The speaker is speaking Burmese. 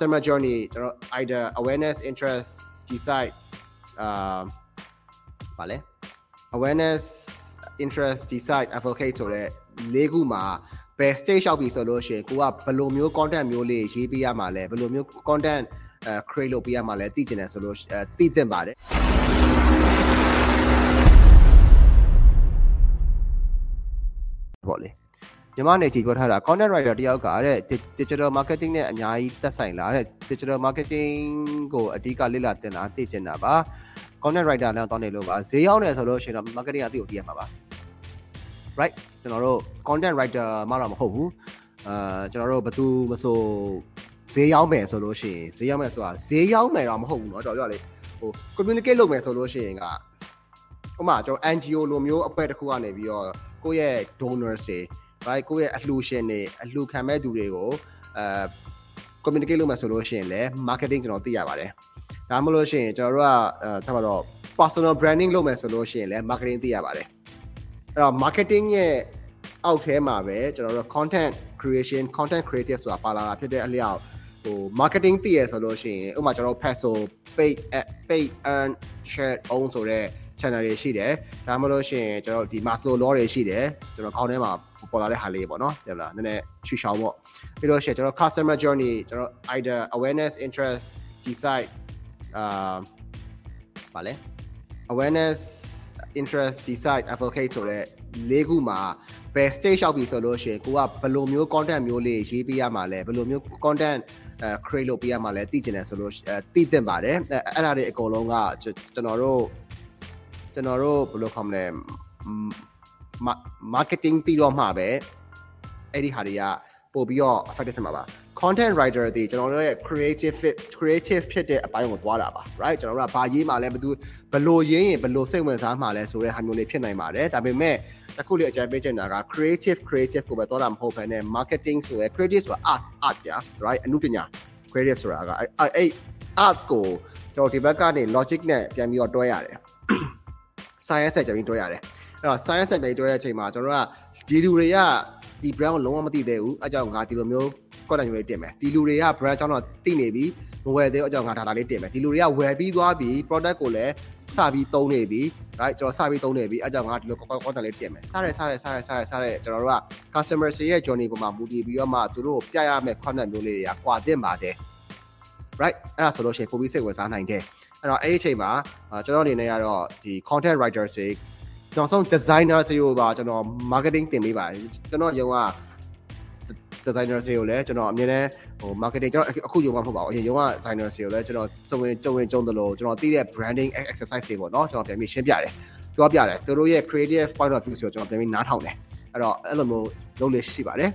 customer journey ကျွန်တော် either awareness interest decide အာဗာလဲ awareness interest decide advocate ဆိုတဲ့လေးခုမှာဘယ် stage ရောက်ပြီဆိုလို့ရှိရင်ကိုကဘယ်လိုမျိုး content မျိုးလေးရေးပေးရမှာလဲဘယ်လိုမျိုး content အဲ create လုပ်ပေးရမှာလဲသိကျင်တယ်ဆိုလို့အဲသိသင့်ပါတယ် ညီမနေကြည့်ပြောထားတာ content writer တယောက်ကတဲ့ digital marketing နဲ့အများကြီးသက်ဆိုင်လာတဲ့ digital marketing ကိုအဓိကလေ့လာသင်တာသိကျင်တာပါ content writer လည်းတောင်းနေလို့ပါဈေးရောက်နေဆိုလို့ရှိရင်တော့ marketing အသိကိုသိရမှာပါ right ကျွန်တော်တို့ content writer မှတော့မဟုတ်ဘူးအာကျွန်တော်တို့ဘယ်သူမဆိုဈေးရောက်မယ်ဆိုလို့ရှိရင်ဈေးရောက်မယ်ဆိုတာဈေးရောက်မယ်တော့မဟုတ်ဘူးเนาะတော်ပြောလေဟို communicate လုပ်မယ်ဆိုလို့ရှိရင်ကဥပမာကျွန်တော် NGO လိုမျိုးအဖွဲ့တစ်ခုကနေပြီးတော့ကိုယ့်ရဲ့ donors တွေ right ကိုယ့်ရဲ့အလှူရှင်တွေအလှူခံမဲ့သူတွေကိုအဲ communicate လုပ်မယ်ဆိုလို့ရှိရင်လည်း marketing ကျွန်တော်သိရပါတယ်ဒါမှမဟုတ်လို့ရှိရင်ကျွန်တော်တို့ကအဲထားပါတော့ personal branding လုပ်မယ်ဆိုလို့ရှိရင်လည်း marketing သိရပါတယ်အဲ့တော့ marketing ရဲ့အောက်ထဲမှာပဲကျွန်တော်တို့ content creation content creative ဆိုတာပါလာတာဖြစ်တဲ့အလျောက်ဟို marketing သိရဆိုလို့ရှိရင်ဥပမာကျွန်တော်တို့ peso paid paid earn share own ဆိုတဲ့ channel တွေရှိတယ်ဒါမှမဟုတ်ရှင်ကျွန်တော်ဒီ Maslow law တွေရှိတယ်ကျွန်တော်ခေါင်းထဲမှာပေါ်လာတဲ့ဟာလေးပေါ့နော်ဟုတ်လားနည်းနည်းချူချောင်းပေါ့ပြီးတော့ရှင်ကျွန်တော် customer journey ကျွန်တော် either awareness interest decide အာဗာလဲ awareness interest decide advocate ဆိုတဲ့လေးခုမှာဘယ် stage ရောက်ပြီဆိုလို့ရှိရင်ကိုကဘယ်လိုမျိုး content မျိုးလေးရေးပေးရမှာလဲဘယ်လိုမျိုး content အဲ create လုပ်ပေးရမှာလဲသိကျင်တယ်ဆိုလို့အဲသိသင့်ပါတယ်အဲအဲ့ဒါတွေအကုန်လုံးကကျွန်တော်တို့ ကျွန်တော်တို့ဘယ်လိုခေါ်မလဲ marketing ပြီးတော့မှပဲအဲ့ဒီဟာတွေကပို့ပြီးတော့ effective ဖြစ်မှာပါ content writer တွေကျွန်တော်တို့ရဲ့ creative fit creative ဖြစ်တဲ့အပိုင်းကိုသွားတာပါ right ကျွန်တော်တို့ကဘာရေးမှလဲဘယ်သူဘယ်လိုရေးရင်ဘယ်လိုစိတ်ဝင်စားမှလဲဆိုတဲ့ဟာမျိုးလေးဖြစ်နိုင်ပါတယ်ဒါပေမဲ့တခုလေးအကြံပေးချင်တာက creative creative ကိုပဲသွားတာမဟုတ်ဘဲနဲ့ marketing ဆိုရယ် creative ဆိုတာ art art ပြ right အမှုပညာ creative ဆိုတာကအဲ့ art ကိုကျွန်တော်ဒီဘက်ကနေ logic နဲ့ပြန်ပြီးတော့တွဲရတယ် science နဲ့ပြန်ပြီးတွဲရတယ်အဲ့တော့ science နဲ့တွဲတဲ့အချိန်မှာကျွန်တော်တို့ကဒီလူတွေကဒီ brand ကိုလုံးဝမသိသေးဘူးအကြောင်းငါဒီလိုမျိုး content မျိုးလေးတင်မယ်ဒီလူတွေက brand အကြောင်းတော့သိနေပြီမဝယ်သေးအကြောင်းငါဒါလာလေးတင်မယ်ဒီလူတွေကဝယ်ပြီးသွားပြီ product ကိုလည်းစပြီးသုံးနေပြီ right ကျွန်တော်စပြီးသုံးနေပြီအကြောင်းငါဒီလို content လေးတင်မယ်စားရဲစားရဲစားရဲစားရဲစားရဲကျွန်တော်တို့က customer ရဲ့ journey ပေါ်မှာမူတည်ပြီးတော့မှသူတို့ပြရမယ့် content မျိုးလေးတွေကကွာတင်ပါတယ် right အဲ့ဒါဆိုလို့ရှိရင်ပိုပြီးစိတ်ဝင်စားနိုင်တယ် အဲ့တော့အဲ့ဒီအချိန်မှာကျွန်တော်အနေနဲ့ကတော့ဒီ content writer တွေနောက်ဆုံး designer စီကိုပါကျွန်တော် marketing တင်ပေးပါတယ်ကျွန်တော်ရုံက designer စီကိုလည်းကျွန်တော်အမြဲတမ်းဟို marketing ကျွန်တော်အခုရုံမှမဟုတ်ပါဘူးအရင်ရုံက designer စီကိုလည်းကျွန်တော်စုံဝင်ကြုံဝင်ကြုံတယ်လို့ကျွန်တော်သိတဲ့ branding exercise တွေပေါ့နော်ကျွန်တော်ပြန်ပြီးရှင်းပြတယ်ပြောပြတယ်သူတို့ရဲ့ creative point of view ဆိုတော့ကျွန်တော်ပြန်ပြီးနားထောင်တယ်အဲ့တော့အဲ့လိုမျိုးလုပ်လို့ရှိပါတယ်